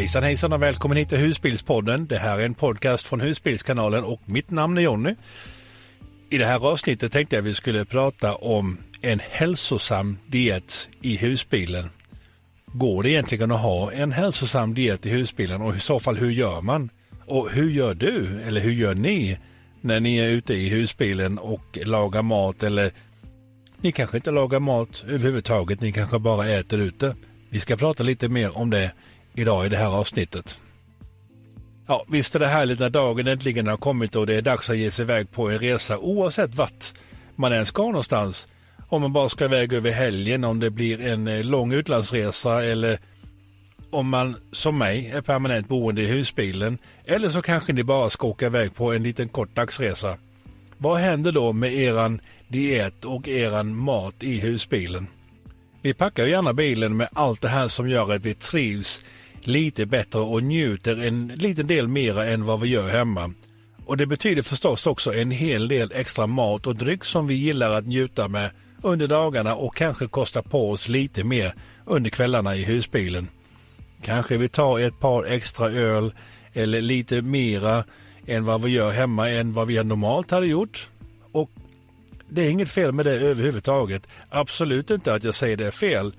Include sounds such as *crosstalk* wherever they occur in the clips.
Hejsan hejsan och välkommen hit till Husbilspodden. Det här är en podcast från Husbilskanalen och mitt namn är Jonny. I det här avsnittet tänkte jag vi skulle prata om en hälsosam diet i husbilen. Går det egentligen att ha en hälsosam diet i husbilen och i så fall hur gör man? Och hur gör du eller hur gör ni när ni är ute i husbilen och lagar mat eller ni kanske inte lagar mat överhuvudtaget, ni kanske bara äter ute. Vi ska prata lite mer om det idag i det här avsnittet. Ja, visst är det härligt när dagen äntligen har kommit och det är dags att ge sig iväg på en resa oavsett vart man än ska någonstans. Om man bara ska iväg över helgen, om det blir en eh, lång utlandsresa eller om man som mig är permanent boende i husbilen. Eller så kanske ni bara ska åka iväg på en liten kort dagsresa. Vad händer då med eran diet och eran mat i husbilen? Vi packar gärna bilen med allt det här som gör att vi trivs lite bättre och njuter en liten del mer än vad vi gör hemma. Och det betyder förstås också en hel del extra mat och dryck som vi gillar att njuta med under dagarna och kanske kosta på oss lite mer under kvällarna i husbilen. Kanske vi tar ett par extra öl eller lite mera än vad vi gör hemma än vad vi normalt hade gjort. Och det är inget fel med det överhuvudtaget. Absolut inte att jag säger det är fel.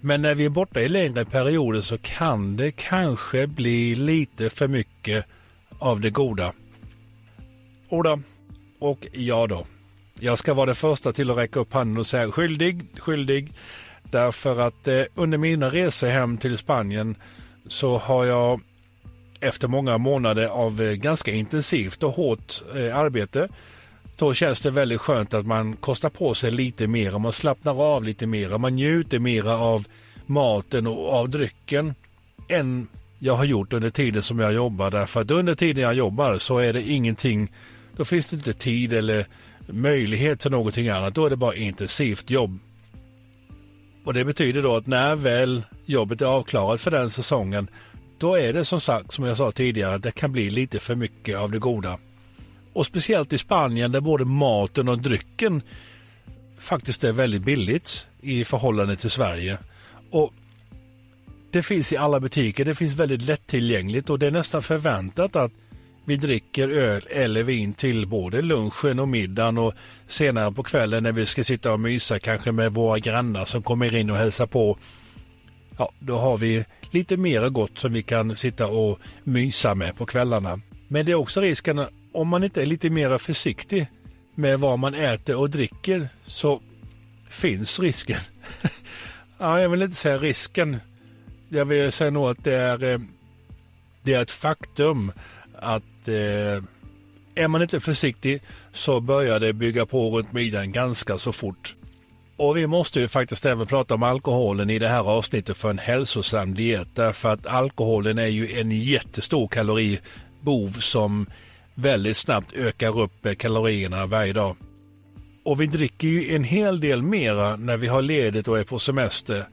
Men när vi är borta i längre perioder så kan det kanske bli lite för mycket av det goda. Oda och ja då. Jag ska vara den första till att räcka upp handen och säga skyldig, skyldig. Därför att eh, under mina resor hem till Spanien så har jag efter många månader av eh, ganska intensivt och hårt eh, arbete då känns det väldigt skönt att man kostar på sig lite mer och man slappnar av lite mer och man njuter mera av maten och av drycken än jag har gjort under tiden som jag jobbar. Därför att under tiden jag jobbar så är det ingenting, då finns det inte tid eller möjlighet till någonting annat. Då är det bara intensivt jobb. Och det betyder då att när väl jobbet är avklarat för den säsongen, då är det som sagt, som jag sa tidigare, det kan bli lite för mycket av det goda. Och speciellt i Spanien där både maten och drycken faktiskt är väldigt billigt i förhållande till Sverige. Och Det finns i alla butiker, det finns väldigt lättillgängligt och det är nästan förväntat att vi dricker öl eller vin till både lunchen och middagen och senare på kvällen när vi ska sitta och mysa kanske med våra grannar som kommer in och hälsar på. Ja, då har vi lite mer gott som vi kan sitta och mysa med på kvällarna. Men det är också risken om man inte är lite mer försiktig med vad man äter och dricker så finns risken. *laughs* ja, jag vill inte säga risken. Jag vill säga nog att det är, eh, det är ett faktum att eh, är man inte försiktig så börjar det bygga på runt midjan ganska så fort. Och vi måste ju faktiskt även prata om alkoholen i det här avsnittet för en hälsosam diet. Därför att alkoholen är ju en jättestor kaloribov som väldigt snabbt ökar upp kalorierna varje dag. Och vi dricker ju en hel del mera när vi har ledigt och är på semester.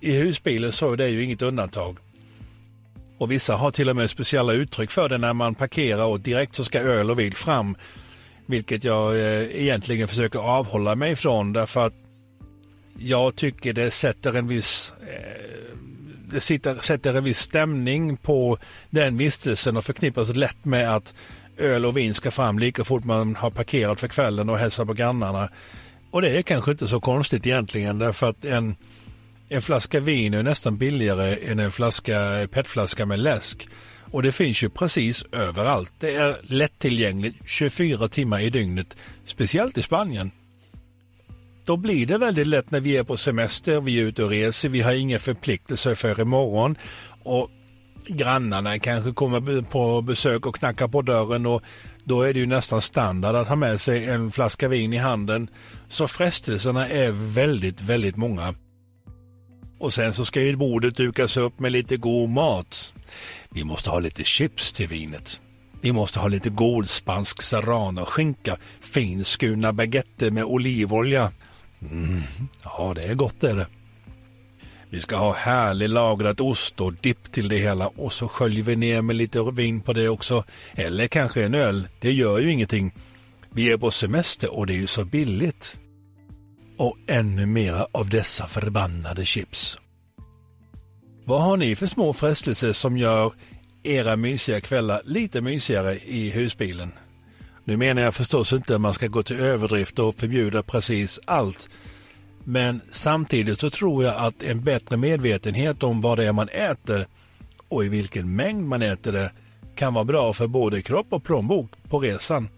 I husbilen så är det ju inget undantag. Och vissa har till och med speciella uttryck för det när man parkerar och direkt så ska öl och vin fram. Vilket jag eh, egentligen försöker avhålla mig ifrån därför att jag tycker det sätter en viss eh, det sitter, sätter en viss stämning på den vistelsen och förknippas lätt med att öl och vin ska fram lika fort man har parkerat för kvällen och hälsar på grannarna. Och det är kanske inte så konstigt egentligen därför att en, en flaska vin är nästan billigare än en flaska petflaska med läsk. Och det finns ju precis överallt. Det är lättillgängligt 24 timmar i dygnet, speciellt i Spanien. Då blir det väldigt lätt när vi är på semester, vi är ute och reser, vi har inga förpliktelser för imorgon och grannarna kanske kommer på besök och knackar på dörren och då är det ju nästan standard att ha med sig en flaska vin i handen. Så frestelserna är väldigt, väldigt många. Och sen så ska ju bordet dukas upp med lite god mat. Vi måste ha lite chips till vinet. Vi måste ha lite god spansk serranoskinka. finskurna baguetter med olivolja. Mm, ja, det är gott är det. Vi ska ha härlig lagrad ost och dipp till det hela och så sköljer vi ner med lite vin på det också. Eller kanske en öl. Det gör ju ingenting. Vi är på semester och det är ju så billigt. Och ännu mera av dessa förbannade chips. Vad har ni för små frestelser som gör era mysiga kvällar lite mysigare i husbilen? Nu menar jag förstås inte att man ska gå till överdrift och förbjuda precis allt. Men samtidigt så tror jag att en bättre medvetenhet om vad det är man äter och i vilken mängd man äter det kan vara bra för både kropp och plånbok på resan.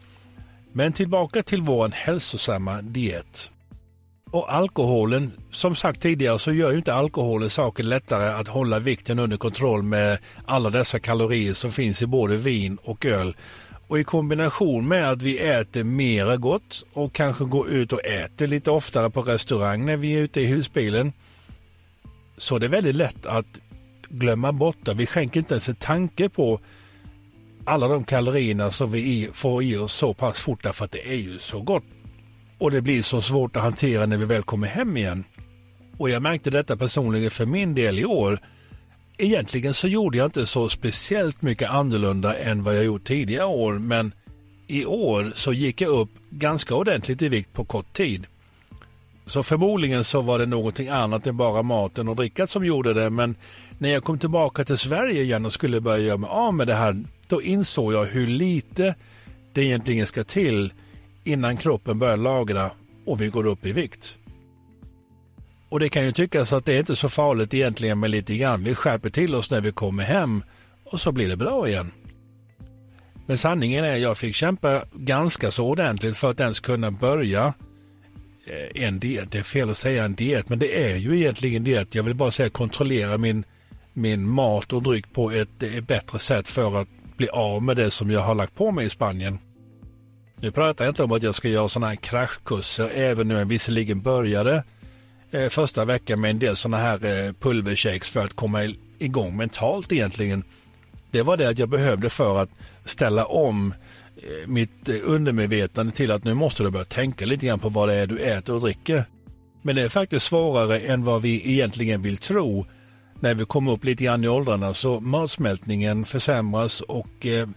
Men tillbaka till vår hälsosamma diet. Och alkoholen, som sagt tidigare så gör ju inte alkoholen saken lättare att hålla vikten under kontroll med alla dessa kalorier som finns i både vin och öl. Och i kombination med att vi äter mera gott och kanske går ut och äter lite oftare på restaurang när vi är ute i husbilen. Så det är väldigt lätt att glömma bort det. Vi skänker inte ens en tanke på alla de kalorierna som vi får i oss så pass fort därför att det är ju så gott. Och det blir så svårt att hantera när vi väl kommer hem igen. Och jag märkte detta personligen för min del i år. Egentligen så gjorde jag inte så speciellt mycket annorlunda än vad jag gjort tidigare år men i år så gick jag upp ganska ordentligt i vikt på kort tid. Så förmodligen så var det någonting annat än bara maten och drickat som gjorde det men när jag kom tillbaka till Sverige igen och skulle börja göra mig av med det här då insåg jag hur lite det egentligen ska till innan kroppen börjar lagra och vi går upp i vikt. Och det kan ju tyckas att det är inte så farligt egentligen med lite grann. Vi skärper till oss när vi kommer hem och så blir det bra igen. Men sanningen är att jag fick kämpa ganska så ordentligt för att ens kunna börja eh, en diet. Det är fel att säga en diet, men det är ju egentligen diet. Jag vill bara säga kontrollera min, min mat och dryck på ett, ett bättre sätt för att bli av med det som jag har lagt på mig i Spanien. Nu pratar jag inte om att jag ska göra sådana här kraschkurser, även om jag visserligen började eh, första veckan med en del sådana här eh, pulvershakes för att komma igång mentalt egentligen. Det var det att jag behövde för att ställa om eh, mitt eh, undermedvetande till att nu måste du börja tänka lite grann på vad det är du äter och dricker. Men det är faktiskt svårare än vad vi egentligen vill tro. När vi kommer upp lite grann i åldrarna så matsmältningen försämras och eh,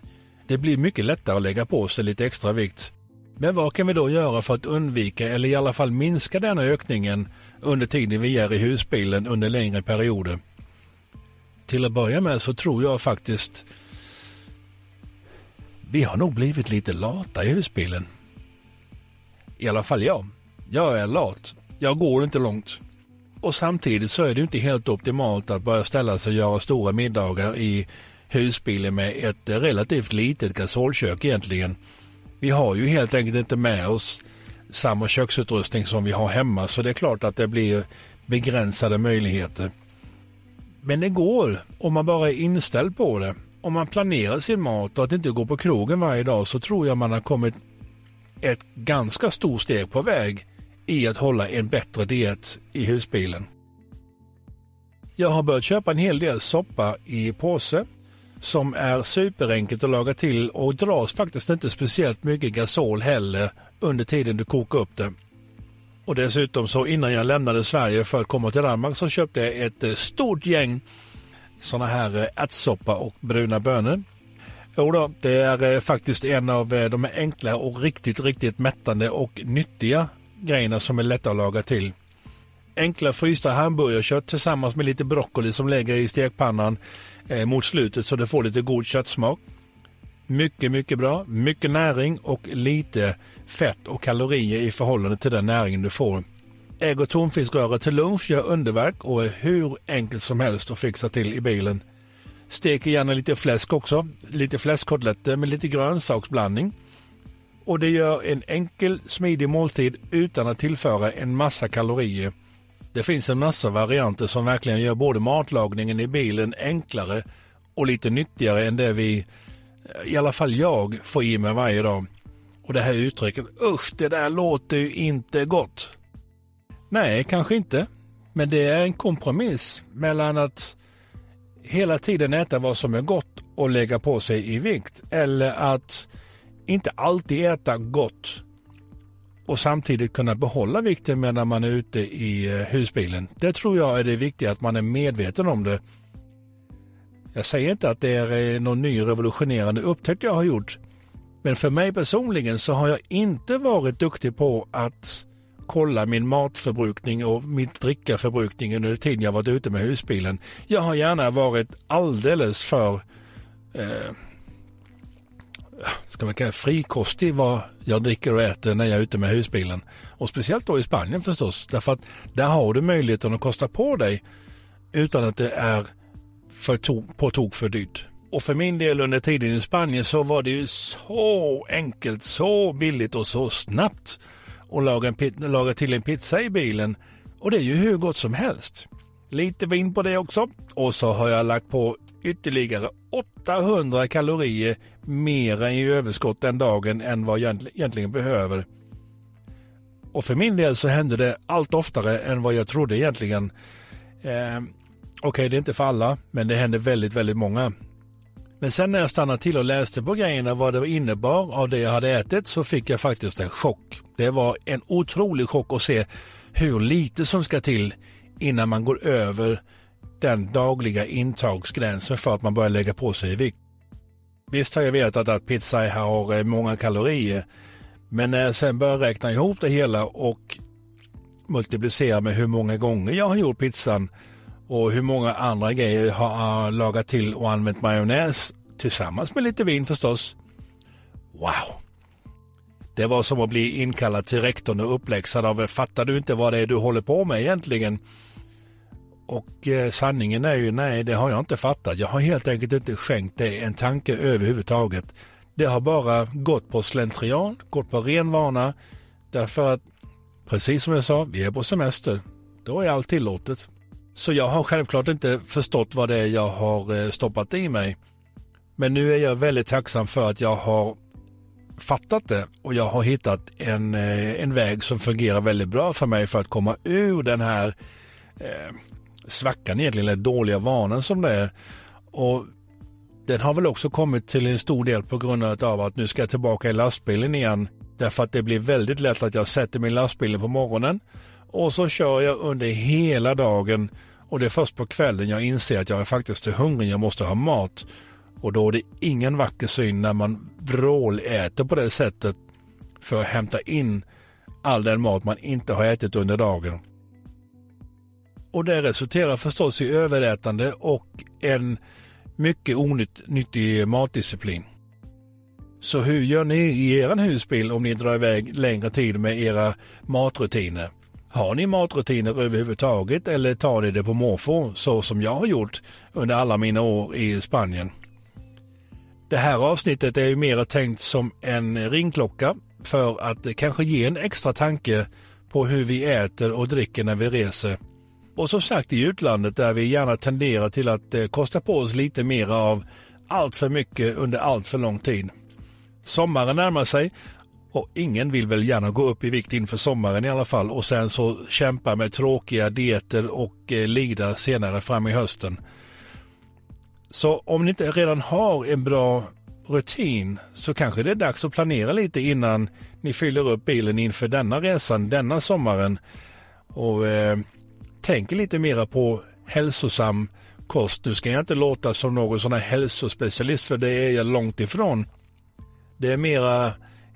det blir mycket lättare att lägga på sig lite extra vikt. Men vad kan vi då göra för att undvika eller i alla fall minska denna ökningen under tiden vi är i husbilen under längre perioder? Till att börja med så tror jag faktiskt vi har nog blivit lite lata i husbilen. I alla fall jag. Jag är lat. Jag går inte långt. Och samtidigt så är det inte helt optimalt att börja ställa sig och göra stora middagar i husbilen med ett relativt litet gasolkök egentligen. Vi har ju helt enkelt inte med oss samma köksutrustning som vi har hemma så det är klart att det blir begränsade möjligheter. Men det går om man bara är inställd på det. Om man planerar sin mat och att inte gå på krogen varje dag så tror jag man har kommit ett ganska stort steg på väg i att hålla en bättre diet i husbilen. Jag har börjat köpa en hel del soppa i påse som är superenkelt att laga till och dras faktiskt inte speciellt mycket gasol heller under tiden du kokar upp det. Och dessutom så innan jag lämnade Sverige för att komma till Danmark så köpte jag ett eh, stort gäng sådana här eh, ärtsoppa och bruna bönor. Jo då, det är eh, faktiskt en av de enkla och riktigt, riktigt mättande och nyttiga grejerna som är lätta att laga till. Enkla frysta hamburgerkött tillsammans med lite broccoli som lägger i stekpannan eh, mot slutet så det får lite god köttsmak. Mycket, mycket bra. Mycket näring och lite fett och kalorier i förhållande till den näringen du får. Ägg och tonfiskröra till lunch gör underverk och är hur enkelt som helst att fixa till i bilen. Stek gärna lite fläsk också. Lite fläskkotletter med lite grönsaksblandning. Och det gör en enkel, smidig måltid utan att tillföra en massa kalorier det finns en massa varianter som verkligen gör både matlagningen i bilen enklare och lite nyttigare än det vi, i alla fall jag, får i mig varje dag. Och det här uttrycket, usch det där låter ju inte gott. Nej, kanske inte. Men det är en kompromiss mellan att hela tiden äta vad som är gott och lägga på sig i vikt eller att inte alltid äta gott och samtidigt kunna behålla vikten medan man är ute i eh, husbilen. Det tror jag är det viktiga, att man är medveten om det. Jag säger inte att det är eh, någon ny revolutionerande upptäckt jag har gjort. Men för mig personligen så har jag inte varit duktig på att kolla min matförbrukning och min drickaförbrukning under tiden jag varit ute med husbilen. Jag har gärna varit alldeles för eh, ska man kalla frikostig vad jag dricker och äter när jag är ute med husbilen. Och speciellt då i Spanien förstås. Därför att där har du möjligheten att kosta på dig utan att det är för to på tok för dyrt. Och för min del under tiden i Spanien så var det ju så enkelt, så billigt och så snabbt att laga, en, laga till en pizza i bilen. Och det är ju hur gott som helst. Lite vin på det också. Och så har jag lagt på ytterligare 800 kalorier mer i överskott den dagen än vad jag egentligen behöver. Och för min del så hände det allt oftare än vad jag trodde egentligen. Eh, Okej, okay, det är inte för alla, men det händer väldigt, väldigt många. Men sen när jag stannade till och läste på grejerna vad det innebar av det jag hade ätit så fick jag faktiskt en chock. Det var en otrolig chock att se hur lite som ska till innan man går över den dagliga intagsgränsen för att man börjar lägga på sig i vikt. Visst har jag vetat att pizza har eh, många kalorier, men när jag sen börjar räkna ihop det hela och multiplicera med hur många gånger jag har gjort pizzan och hur många andra grejer har jag lagat till och använt majonnäs tillsammans med lite vin förstås. Wow! Det var som att bli inkallad till rektorn och uppläxad av fattar du inte vad det är du håller på med egentligen? Och eh, sanningen är ju nej, det har jag inte fattat. Jag har helt enkelt inte skänkt det en tanke överhuvudtaget. Det har bara gått på slentrian, gått på ren vana. Därför att, precis som jag sa, vi är på semester. Då är allt tillåtet. Så jag har självklart inte förstått vad det är jag har eh, stoppat i mig. Men nu är jag väldigt tacksam för att jag har fattat det och jag har hittat en, eh, en väg som fungerar väldigt bra för mig för att komma ur den här eh, svackan egentligen, eller dåliga vanan som det är. Och den har väl också kommit till en stor del på grund av att nu ska jag tillbaka i lastbilen igen. Därför att det blir väldigt lätt att jag sätter min lastbil på morgonen och så kör jag under hela dagen och det är först på kvällen jag inser att jag är faktiskt är hungrig, jag måste ha mat. Och då är det ingen vacker syn när man vråläter på det sättet för att hämta in all den mat man inte har ätit under dagen. Och det resulterar förstås i överätande och en mycket onyttig matdisciplin. Så hur gör ni i er husbil om ni drar iväg längre tid med era matrutiner? Har ni matrutiner överhuvudtaget eller tar ni det på måfå så som jag har gjort under alla mina år i Spanien? Det här avsnittet är ju mer tänkt som en ringklocka för att kanske ge en extra tanke på hur vi äter och dricker när vi reser. Och som sagt i utlandet där vi gärna tenderar till att eh, kosta på oss lite mer av allt för mycket under allt för lång tid. Sommaren närmar sig och ingen vill väl gärna gå upp i vikt inför sommaren i alla fall och sen så kämpa med tråkiga dieter och eh, lida senare fram i hösten. Så om ni inte redan har en bra rutin så kanske det är dags att planera lite innan ni fyller upp bilen inför denna resan, denna sommaren. Och eh, tänker lite mera på hälsosam kost. Nu ska jag inte låta som någon sån här hälsospecialist för det är jag långt ifrån. Det är mera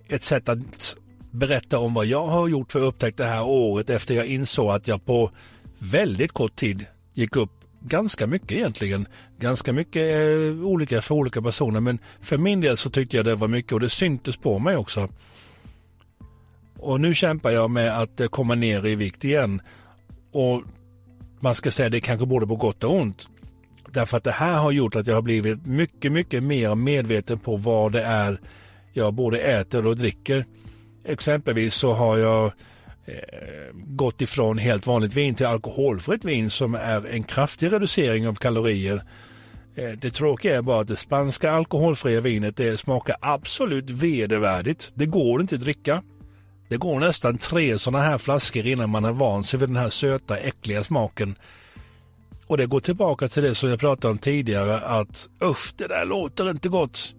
ett sätt att berätta om vad jag har gjort för upptäckt det här året efter jag insåg att jag på väldigt kort tid gick upp ganska mycket egentligen. Ganska mycket eh, olika för olika personer men för min del så tyckte jag det var mycket och det syntes på mig också. Och nu kämpar jag med att eh, komma ner i vikt igen. Och man ska säga det kanske både på gott och ont. Därför att det här har gjort att jag har blivit mycket, mycket mer medveten på vad det är jag både äter och dricker. Exempelvis så har jag eh, gått ifrån helt vanligt vin till alkoholfritt vin som är en kraftig reducering av kalorier. Eh, det tråkiga är bara att det spanska alkoholfria vinet det smakar absolut vedervärdigt. Det går inte att dricka. Det går nästan tre sådana här flaskor innan man har vant sig vid den här söta äckliga smaken. Och det går tillbaka till det som jag pratade om tidigare att usch, det där låter inte gott.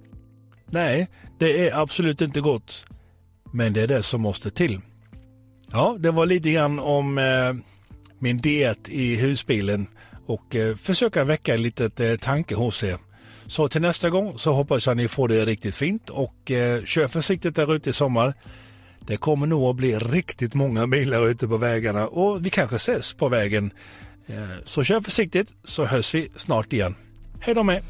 Nej, det är absolut inte gott. Men det är det som måste till. Ja, det var lite grann om eh, min diet i husbilen och eh, försöka väcka en litet eh, tanke hos er. Så till nästa gång så hoppas jag att ni får det riktigt fint och eh, kör försiktigt där ute i sommar. Det kommer nog att bli riktigt många bilar ute på vägarna och vi kanske ses på vägen. Eh, så kör försiktigt så hörs vi snart igen. Hej då med!